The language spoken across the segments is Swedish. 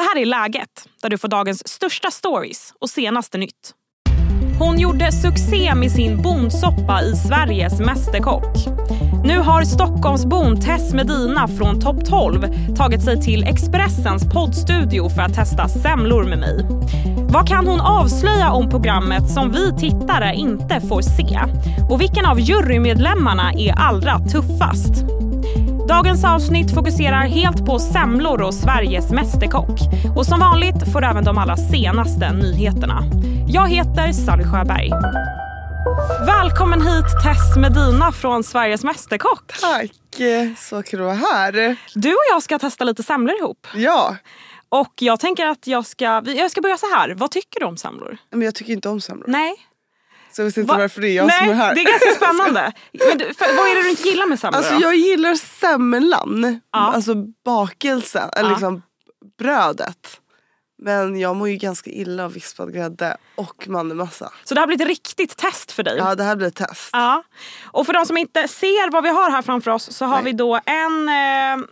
Det här är Läget, där du får dagens största stories och senaste nytt. Hon gjorde succé med sin bondsoppa i Sveriges Mästerkock. Nu har Stockholmsbon Tess Medina från Topp 12 tagit sig till Expressens poddstudio för att testa semlor med mig. Vad kan hon avslöja om programmet som vi tittare inte får se? Och vilken av jurymedlemmarna är allra tuffast? Dagens avsnitt fokuserar helt på semlor och Sveriges Mästerkock. Och som vanligt får du även de allra senaste nyheterna. Jag heter Sally Sjöberg. Välkommen hit Tess Medina från Sveriges Mästerkock. Tack, så kul att vara här. Du och jag ska testa lite semlor ihop. Ja, Och jag tänker att jag ska, jag ska börja så här. Vad tycker du om semlor? men jag tycker inte om semlor. Nej. Så jag vet inte Va? varför det är jag Nej, som är här. det är ganska spännande. Men du, för, vad är det du inte gillar med semlor Alltså då? jag gillar semlan, Ja. alltså bakelsen, eller Ja. liksom brödet. Men jag mår ju ganska illa av vispad grädde och mandelmassa. Så det här blir ett riktigt test för dig. Ja det här blir ett test. Ja. Och för de som inte ser vad vi har här framför oss så har Nej. vi då en eh,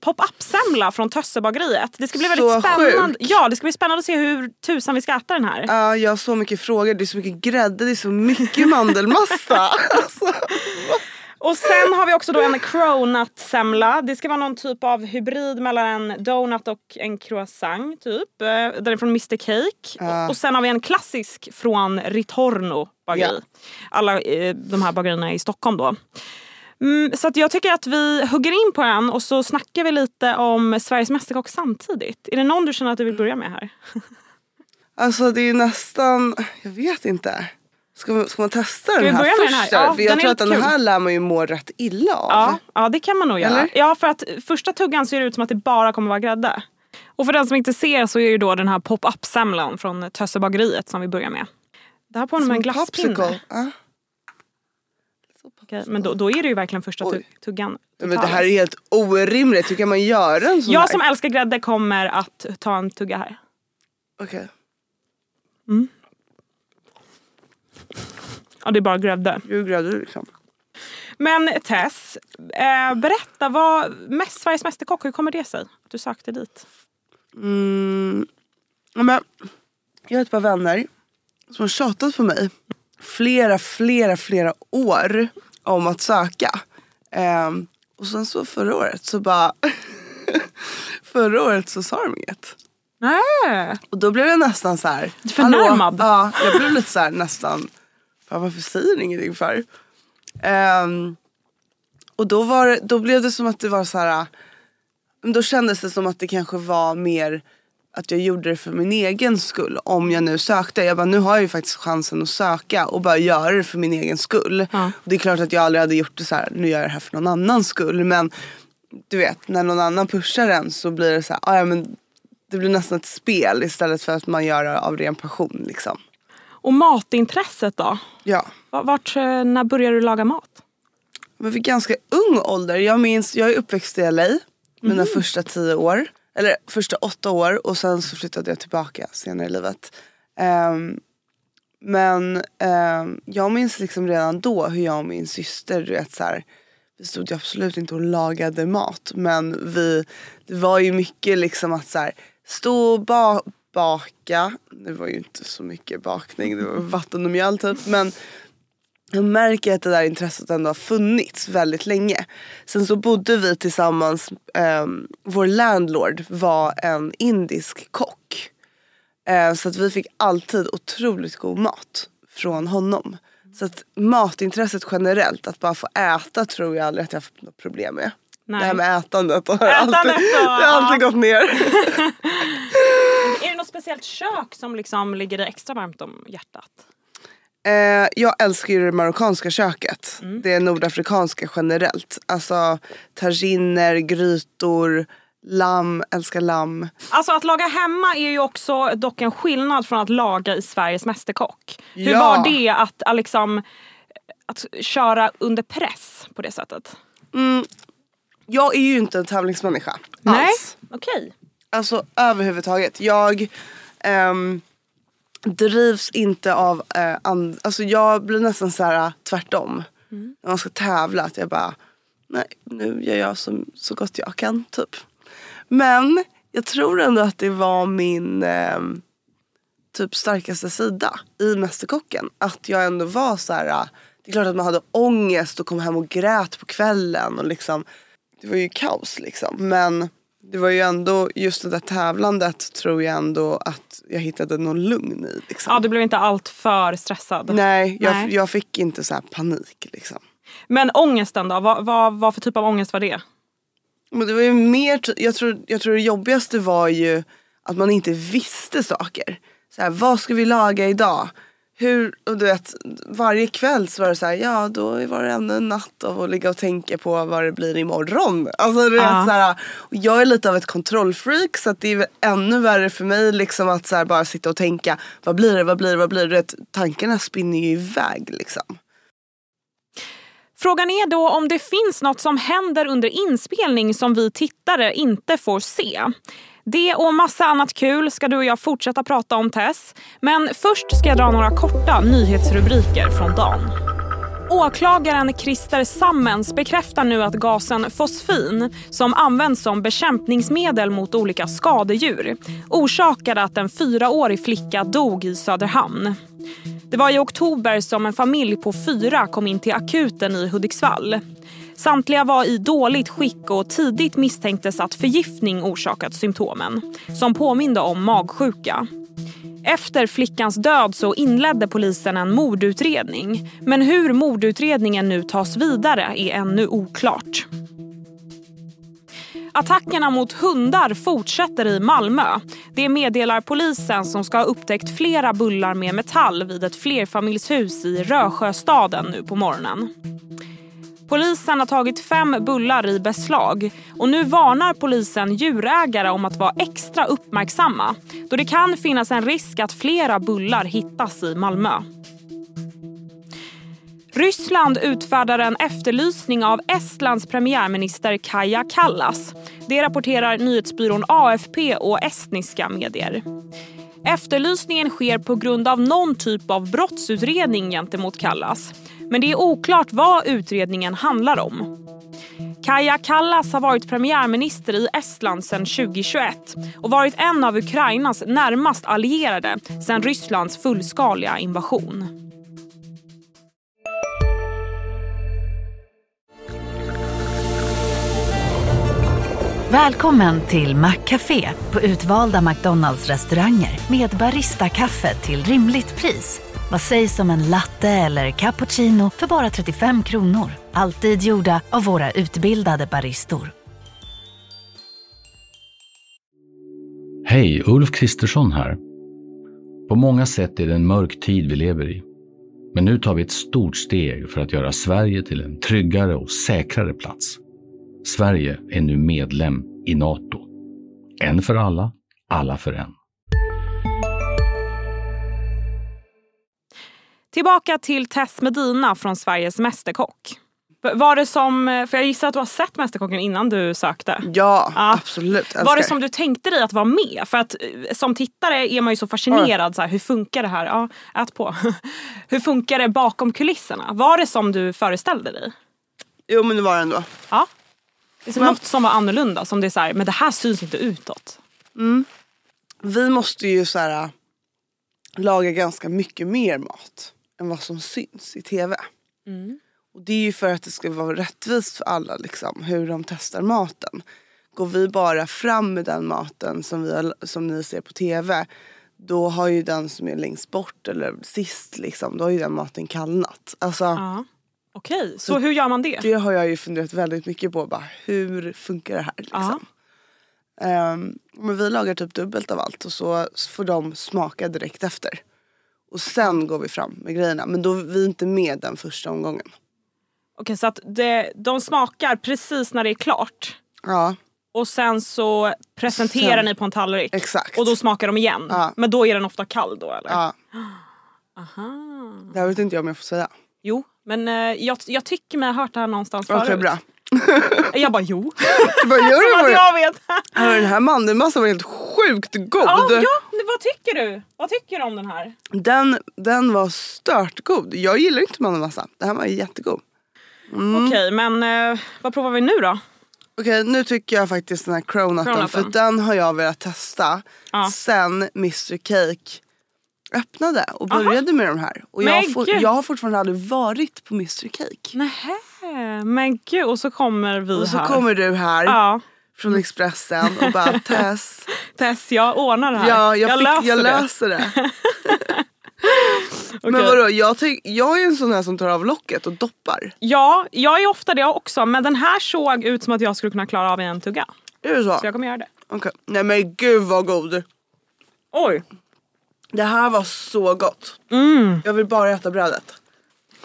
pop-up-semla från Tössebageriet. Det ska bli Så väldigt spännande. sjuk. Ja, det ska bli spännande att se hur tusan vi ska äta den här. Ja, jag har så mycket frågor, det är så mycket grädde, det är så mycket mandelmassa. alltså. Och sen har vi också då en cronut-semla. Det ska vara någon typ av hybrid mellan en donut och en croissant typ. Eh, Den är från Mr Cake. Ja. Och sen har vi en klassisk från Ritorno bageri. Ja. Alla eh, de här bagerierna i Stockholm då. Mm, så att jag tycker att vi hugger in på en och så snackar vi lite om Sveriges Mästerkock samtidigt. Är det någon du känner att du vill börja med här? Alltså det är nästan, jag vet inte. Ska ska man testa vi den här först? den här? Ja, För jag den tror att den kul. här lär man ju må rätt illa av. Ja, ja det kan man nog göra. Eller? Ja, för att första tuggan ser det ut som att det bara kommer vara grädde. Och för den som inte ser så är det då den här pop-up-semlan från Tössebageriet som vi börjar med. Det här påminner om en Som popsicle. glasspinne. Ja. Okej, men då, då är det ju verkligen första Oj. tugg- tuggan. Men det här är helt orimligt, hur kan man göra en sån här? Jag som älskar grädde kommer att ta en tugga här. Okej. Ja, det är bara grädde. Hur grädde du liksom? Men Tess, eh, berätta, vad, mest, Sveriges Mästerkock, hur kommer det sig att du sökte dit? Mm. Ja, men, jag har ett par vänner som har tjatat på mig flera, flera, flera år om att söka. Ehm, och sen så förra året så bara Förra året så sa de inget. Nej. Och då blev jag nästan så här. Förnärmad. Ja, jag blev lite så här nästan. "Fan, Varför säger ni ingenting för? Ehm, och då, var, då blev det som att det var så här. Då kändes det som att det kanske var mer att jag gjorde det för min egen skull. Om jag nu sökte. Jag bara, nu har jag ju faktiskt chansen att söka och bara göra det för min egen skull. Ja. Det är klart att jag aldrig hade gjort det så här. nu gör jag det här för någon annans skull. Men du vet, när någon annan pushar en så blir det så här, "Ah, ja men det blir nästan ett spel istället för att man gör det av ren passion liksom. Och matintresset då? Ja. Va- Vart, eh, när började du laga mat? Men vid ganska ung ålder, jag minns, jag är uppväxt i LA mina första tio år. Eller första åtta år och sen så flyttade jag tillbaka senare i livet. Um, men um, jag minns liksom redan då hur jag och min syster, du vet så här, vi stod ju absolut inte och lagade mat men vi, det var ju mycket liksom att så här, stå och ba- baka. Det var ju inte så mycket bakning, det var vatten och mjöl typ. Men jag märker att det där intresset ändå har funnits väldigt länge. Sen så bodde vi tillsammans, ehm, vår landlord var en indisk kock. Eh, så att vi fick alltid otroligt god mat från honom. Så att matintresset generellt, att bara få äta tror jag aldrig att jag har haft något problem med. Nej. Det här med ätandet har Ätandet alltid, då, det har alltid gått ner. Är det något speciellt kök som liksom ligger dig extra varmt om hjärtat? Eh, jag älskar ju det marockanska köket. Mm. Det nordafrikanska generellt. Alltså taginer, grytor, lamm, älskar lamm. Alltså att laga hemma är ju också dock en skillnad från att laga i Sveriges Mästerkock. Hur Ja. var det att, liksom, att köra under press på det sättet? Jag är ju inte en tävlingsmänniska Nej, alls. okej. Alltså överhuvudtaget. Jag ehm, drivs inte av, eh, and- alltså jag blir nästan så här tvärtom. När man ska tävla att jag bara, nej nu gör jag så, så gott jag kan typ. Men jag tror ändå att det var min eh, typ starkaste sida i Mästerkocken. Att jag ändå var så här. eh, Det är klart att man hade ångest och kom hem och grät på kvällen. Och liksom, det var ju kaos liksom. Men det var ju ändå just det där tävlandet tror jag ändå att jag hittade någon lugn i. Liksom. Ja, du blev inte allt för stressad. Nej, jag, Nej. jag fick inte så panik liksom. Men ångesten då? Vad, vad, vad för typ av ångest var det? Men det var ju mer, jag tror, jag tror det jobbigaste var ju att man inte visste saker. Så här, vad ska vi laga idag? Hur, och du vet, varje kväll så var det så här, ja då var det ännu en natt av att ligga och tänka på vad det blir imorgon. Alltså, du vet, så här, och jag är lite av ett kontrollfreak så att det är ännu värre för mig liksom att så här, bara sitta och tänka, vad blir det, vad blir det, vad blir det? Du vet, tankarna spinner ju iväg liksom. Frågan är då om det finns något som händer under inspelning som vi tittare inte får se. Det och massa annat kul ska du och jag fortsätta prata om Tess. Men först ska jag dra några korta nyhetsrubriker från dagen. Åklagaren Christer Sammens bekräftar nu att gasen fosfin som används som bekämpningsmedel mot olika skadedjur orsakade att en fyraårig flicka dog i Söderhamn. Det var i oktober som en familj på fyra kom in till akuten i Hudiksvall. Samtliga var i dåligt skick och tidigt misstänktes att förgiftning orsakat symptomen som påminde om magsjuka. Efter flickans död så inledde polisen en mordutredning. Men hur mordutredningen nu tas vidare är ännu oklart. Attackerna mot hundar fortsätter i Malmö. Det meddelar polisen som ska ha upptäckt flera bullar med metall vid ett flerfamiljshus i Rösjöstaden nu på morgonen. Polisen har tagit fem bullar i beslag och nu varnar polisen djurägare om att vara extra uppmärksamma då det kan finnas en risk att flera bullar hittas i Malmö. Ryssland utfärdar en efterlysning av Estlands premiärminister Kaja Kallas. Det rapporterar nyhetsbyrån AFP och estniska medier. Efterlysningen sker på grund av någon typ av brottsutredning gentemot Kallas. Men det är oklart vad utredningen handlar om. Kaja Kallas har varit premiärminister i Estland sedan 2021 och varit en av Ukrainas närmast allierade sedan Rysslands fullskaliga invasion. Välkommen till Maccafé på utvalda McDonalds restauranger med Baristakaffe till rimligt pris. Vad sägs om en latte eller cappuccino för bara 35 kronor? Alltid gjorda av våra utbildade baristor. Hej, Ulf Kristersson här. På många sätt är det en mörk tid vi lever i. Men nu tar vi ett stort steg för att göra Sverige till en tryggare och säkrare plats. Sverige är nu medlem i Nato. En för alla, alla för en. Tillbaka till Tess Medina från Sveriges Mästerkock. Var det som, för jag gissar att du har sett Mästerkocken innan du sökte. Ja, Ja. absolut. Var det Älskar. som du tänkte dig att vara med? För att eh, som tittare är man ju så fascinerad. Så här, hur funkar det här? Ja, ät på. hur funkar det bakom kulisserna? Var det som du föreställde dig? Jo men det var det ändå. Ja. Det är Men- något som var annorlunda. Som det är så här, men det här syns inte utåt. Vi måste ju så här, äh, laga ganska mycket mer mat än vad som syns i tv. Och det är ju för att det ska vara rättvist för alla liksom, hur de testar maten. Går vi bara fram med den maten som, vi har, som ni ser på tv då har ju den som är längst bort eller sist liksom, då har ju den maten kallnat. Alltså, Ja. Okej, så hur gör man det? Det har jag ju funderat väldigt mycket på. Bara, hur funkar det här? Liksom? Ehm, men vi lagar typ dubbelt av allt och så får de smaka direkt efter. Och sen går vi fram med grejerna. Men då är vi inte med den första omgången. Okej, så att det, de smakar precis när det är klart. Ja, Och sen så presenterar Sen- ni på en tallrik. exakt. Och då smakar de igen. Ja. Men då är den ofta kall då eller? ja, Aha. det här vet inte jag om jag får säga. Jo, men eh, jag, jag tycker mig ha hört det här någonstans Okej förut. bra. Jag bara jo. Du bara, gör Som att jag vet. Den här mandelmassan var helt sjukt god. ja, ja, vad tycker du? Vad tycker du om den här? Den, den var stört god. Jag gillar inte mandelmassa. Den här var jättegod. Mm. Okej, men eh, vad provar vi nu då? Okej nu tycker jag faktiskt den här cronutten Cronutten. för den har jag velat testa Ja. sen Mr Cake öppnade och Aha. började med de här. Och jag, for, jag har fortfarande aldrig varit på Mr Cake. Nähä, men gud och så kommer vi Och så här. kommer du här Ja, från Expressen och bara Tess, Tess jag ordnar det här. ja, jag, fick, löser jag det. löser det. Okej. Men vadå, jag, tänk, jag är en sån här som tar av locket och doppar. Ja, jag är ofta det också men den här såg ut som att jag skulle kunna klara av i en tugga. Är det så? Så jag kommer göra det. Okej. Nej men gud vad god. Oj. Det här var så gott. Mm. Jag vill bara äta brödet.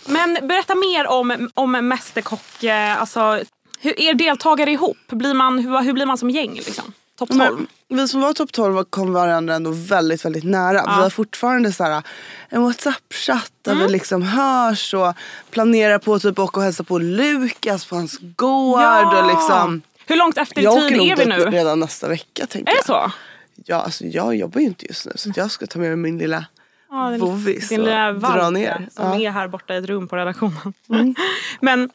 Men berätta mer om, om Mästerkock. eh, Alltså, hur är deltagare ihop? Blir man, hur, hur blir man som gäng? Liksom? Topp 12? Men, vi som var topp 12 kom varandra ändå väldigt väldigt nära. Vi har fortfarande så här, en WhatsApp-chatt där Mm. vi liksom hörs och planerar på att typ åka och hälsa på Lukas på hans gård. Ja. Och liksom, Hur långt efter jag tid åker nog är vi nu? redan nästa vecka tänker Är det jag. så? Ja, alltså, jag jobbar ju inte just nu så jag ska ta med mig min lilla Ja, din- Bovis Din och dra ner. som Ja. Mm. är här borta i ett rum på redaktionen. Men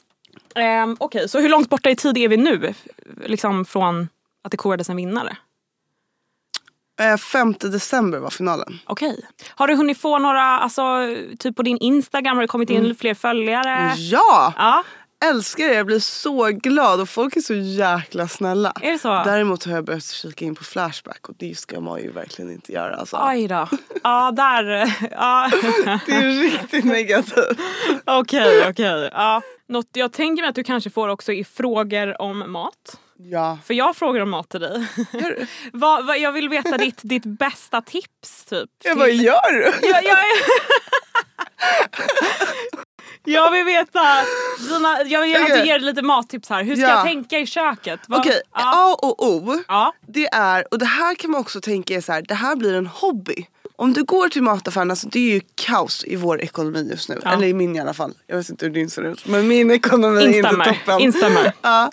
ehm, okej, så hur långt borta i tid är vi nu? Liksom från att det korades en vinnare? Eh, 5 december var finalen. Okej. Har du hunnit få några, alltså typ på din Instagram, har det kommit in fler följare? Ja! Ja, Älskar det, jag blir så glad och folk är så jäkla snälla. är det så? Däremot har jag börjat kika in på Flashback och det ska man ju verkligen inte göra. Alltså. Aj då. Ja, där. Ja. Det är riktigt negativt. Okej, okej. Ja. Något jag tänker mig att du kanske får också i frågor om mat. Ja. För jag har frågor om mat till dig. Vad, vad, jag vill veta ditt, ditt bästa tips typ. Jag bara, gör du? Jag, jag, jag vill veta, dina, jag vill Okej. okay. ge dig lite mattips här. Hur ska Ja. jag tänka i köket? Okej, ja. A och O. ja. Det är, och det här kan man också tänka är så här, det här blir en hobby. Om du går till mataffären, alltså det är ju kaos i vår ekonomi just nu. Ja. Eller i min i alla fall. Jag vet inte hur din ser ut. Men min ekonomi är inte Instämmer. toppen. Instämmer. Ja.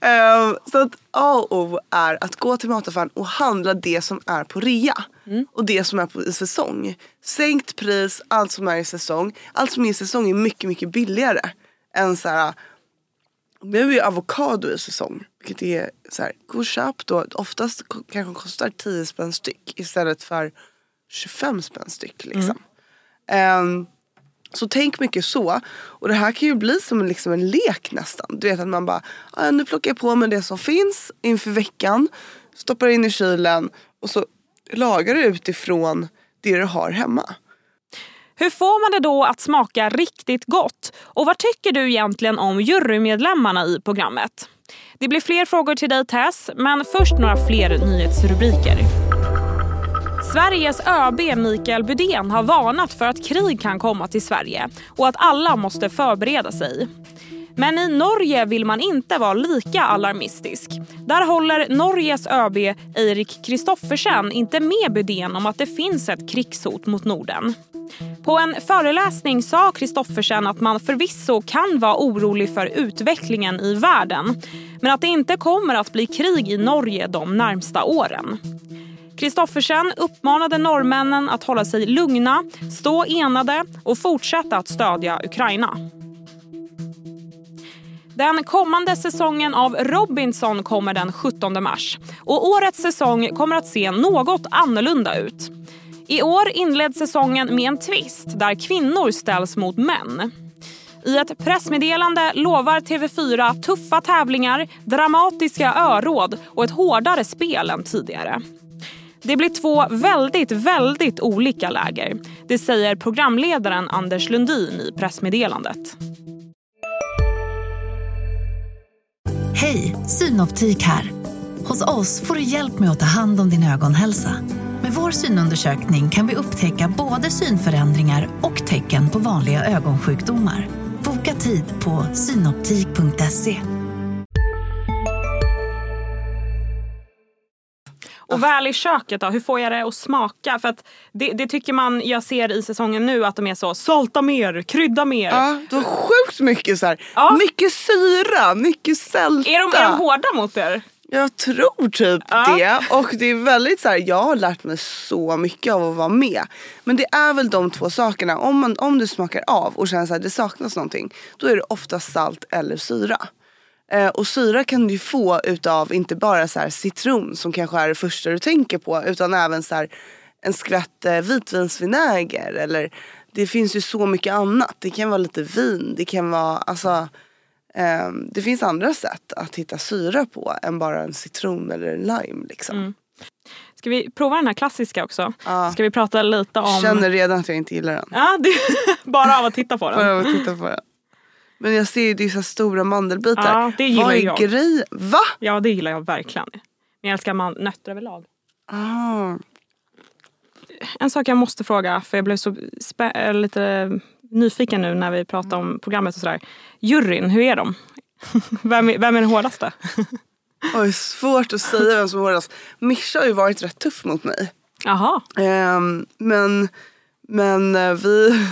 Ehm, så att A och O är att gå till mataffären och handla det som är på rea. Mm. Och det som är på, i säsong. Sänkt pris, allt som är i säsong. Allt som är i säsong är mycket, mycket billigare. Än så här. Nu är ju avokado i säsong. Vilket är så här, gå och köp då. Oftast kanske kostar 10 spänn styck istället för 25 spänn styck. Liksom. Ehm, så tänk mycket så. Och det här kan ju bli som en, liksom en lek nästan. Du vet att man bara, ah, nu plockar jag på mig det som finns inför veckan. Stoppar in i kylen och så lagar du utifrån det du har hemma. Hur får man det då att smaka riktigt gott? Och vad tycker du egentligen om jurymedlemmarna i programmet? Det blir fler frågor till dig Tess, men först några fler nyhetsrubriker. Sveriges ÖB Mikael Bydén har varnat för att krig kan komma till Sverige och att alla måste förbereda sig. Men i Norge vill man inte vara lika alarmistisk. Där håller Norges ÖB Eirik Kristoffersen inte med Bydén om att det finns ett krigshot mot Norden. På en föreläsning sa Kristoffersen att man förvisso kan vara orolig för utvecklingen i världen men att det inte kommer att bli krig i Norge de närmsta åren. Kristoffersen uppmanade norrmännen att hålla sig lugna, stå enade och fortsätta att stödja Ukraina. Den kommande säsongen av Robinson kommer den 17 mars och årets säsong kommer att se något annorlunda ut. I år inleds säsongen med en twist där kvinnor ställs mot män. I ett pressmeddelande lovar TV4 tuffa tävlingar, dramatiska öråd och ett hårdare spel än tidigare. Det blir två väldigt, väldigt olika läger. Det säger programledaren Anders Lundin i pressmeddelandet. Hej, Synoptik här. Hos oss får du hjälp med att ta hand om din ögonhälsa. Med vår synundersökning kan vi upptäcka både synförändringar och tecken på vanliga ögonsjukdomar. Boka tid på synoptik.se. Och väl i köket då, hur får jag det att smaka? För att det, det tycker man jag ser i säsongen nu att de är så salta mer, krydda mer. Ja, du har sjukt mycket så här, Ja. mycket syra, mycket sälta. Är, de, är de hårda mot er? Jag tror typ Ja. det. Och det är väldigt så här, jag har lärt mig så mycket av att vara med. Men det är väl de två sakerna. Om, man, om du smakar av och känner att det saknas någonting. Då är det ofta salt eller syra. Eh, och syra kan du få utav inte bara så citron som kanske är det första du tänker på utan även så en skvätt eh, vitvinsvinäger eller det finns ju så mycket annat. Det kan vara lite vin, det kan vara alltså eh, det finns andra sätt att hitta syra på än bara en citron eller en lime liksom. Mm. Ska vi prova den här klassiska också? Ja. Ska vi prata lite om... Känner redan att jag inte gillar den. Ja, det... bara av att titta på den. Bara av att titta på den. Men jag ser ju det är så stora mandelbitar. Ja, det gillar Vad är jag. grejen? Va? Ja, det gillar jag verkligen. Men jag älskar man- nötter överlag. Ah. En sak jag måste fråga, för jag blev så äh, lite nyfiken nu när vi pratade om programmet och sådär. Juryn, hur är de? vem, är, vem är den hårdaste? Oj, svårt att säga vem som är hårdast. Mischa har ju varit rätt tuff mot mig. Jaha, Ehm, men men eh, vi...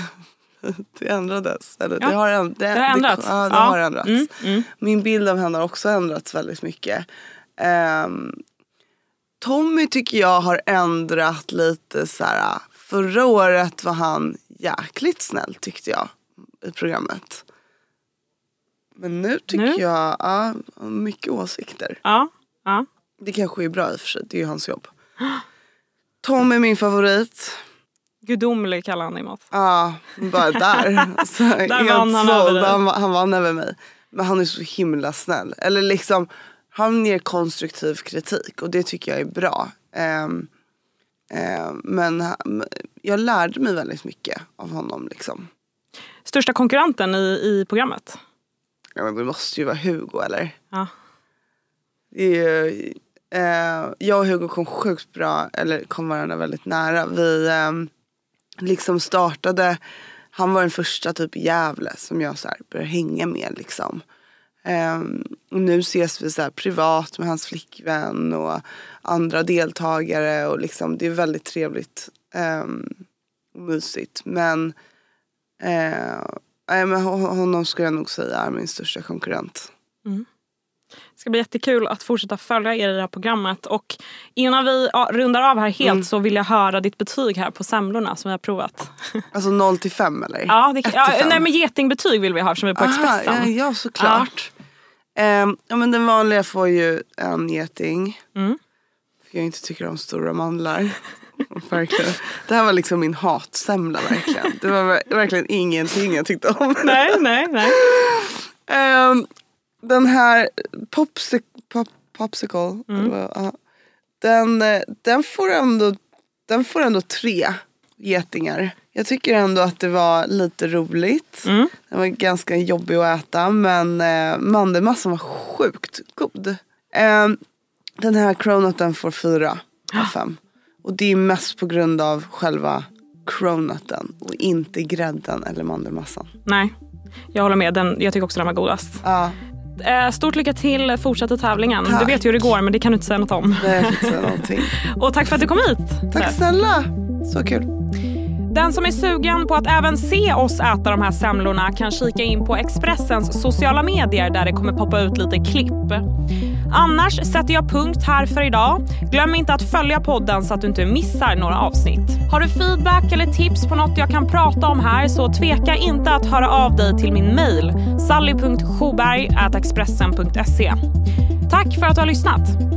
det ändrades. Eller, Ja, det har, änd- det, det har ändrats. Det, ja, det Ja. har ändrats. Mm, mm. Min bild av henne har också ändrats väldigt mycket. Ehm, Tommy tycker jag har ändrat lite så här. Förra året var han jäkligt snäll tyckte jag i programmet. Men nu tycker Nu? jag, ja, mycket åsikter. ja. ja. Det kanske är bra i och för sig, det är ju hans jobb. Tom är min favorit. Gudomlig kallar han dig mat. Ja, bara där. Alltså, helt vann han över dig. han, han vann över mig. Men han är så himla snäll. Eller liksom, han ger konstruktiv kritik och det tycker jag är bra. Ehm, ehm, men jag lärde mig väldigt mycket av honom. Liksom. Största konkurrenten i, i programmet? Ja, men det måste ju vara Hugo eller? Ja. Det är ju, eh, jag och Hugo kom sjukt bra, eller kom varandra väldigt nära. Vi ehm, liksom startade, han var den första typ i Gävle som jag så här började hänga med liksom. Um, och nu ses vi så här privat med hans flickvän och andra deltagare och liksom det är väldigt trevligt um, och mysigt. Men, uh, nej, men honom skulle jag nog säga är min största konkurrent. Mm. Det ska bli jättekul att fortsätta följa er i det här programmet. Och innan vi ja, rundar av här helt Mm. så vill jag höra ditt betyg här på semlorna som vi har provat. Alltså 0 till 5 eller? Ja, det, ja, nej men getingbetyg vill vi ha vi är på Expressen. Aha, ja, ja såklart. Ehm, ja men den vanliga får ju en geting. Mm. För jag inte tycker om stora mandlar. verkligen. Det här var liksom min hatsemla verkligen. Det var ver- verkligen ingenting jag tyckte om. Nej, nej, nej. Ehm, den här popsic, pop, popsicle. Mm. ja. den, eh, den, får ändå, den får ändå tre getingar. Jag tycker ändå att det var lite roligt. Mm. Den var ganska jobbig att äta men eh, mandelmassan var sjukt god. Eh, den här cronuten får fyra av fem. Och det är mest på grund av själva cronuten och inte grädden eller mandelmassan. Nej, jag håller med. Den, jag tycker också den var godast. Ja, Stort lycka till fortsatt tävlingen. Tack. Du vet ju hur det går men det kan du inte säga något om. är inte någonting. Och tack för att du kom hit. Tack snälla, så kul. Den som är sugen på att även se oss äta de här semlorna kan kika in på Expressens sociala medier där det kommer poppa ut lite klipp. Annars sätter jag punkt här för idag. Glöm inte att följa podden så att du inte missar några avsnitt. Har du feedback eller tips på något jag kan prata om här så tveka inte att höra av dig till min mail sally.sjoberg.expressen.se. Tack för att du har lyssnat.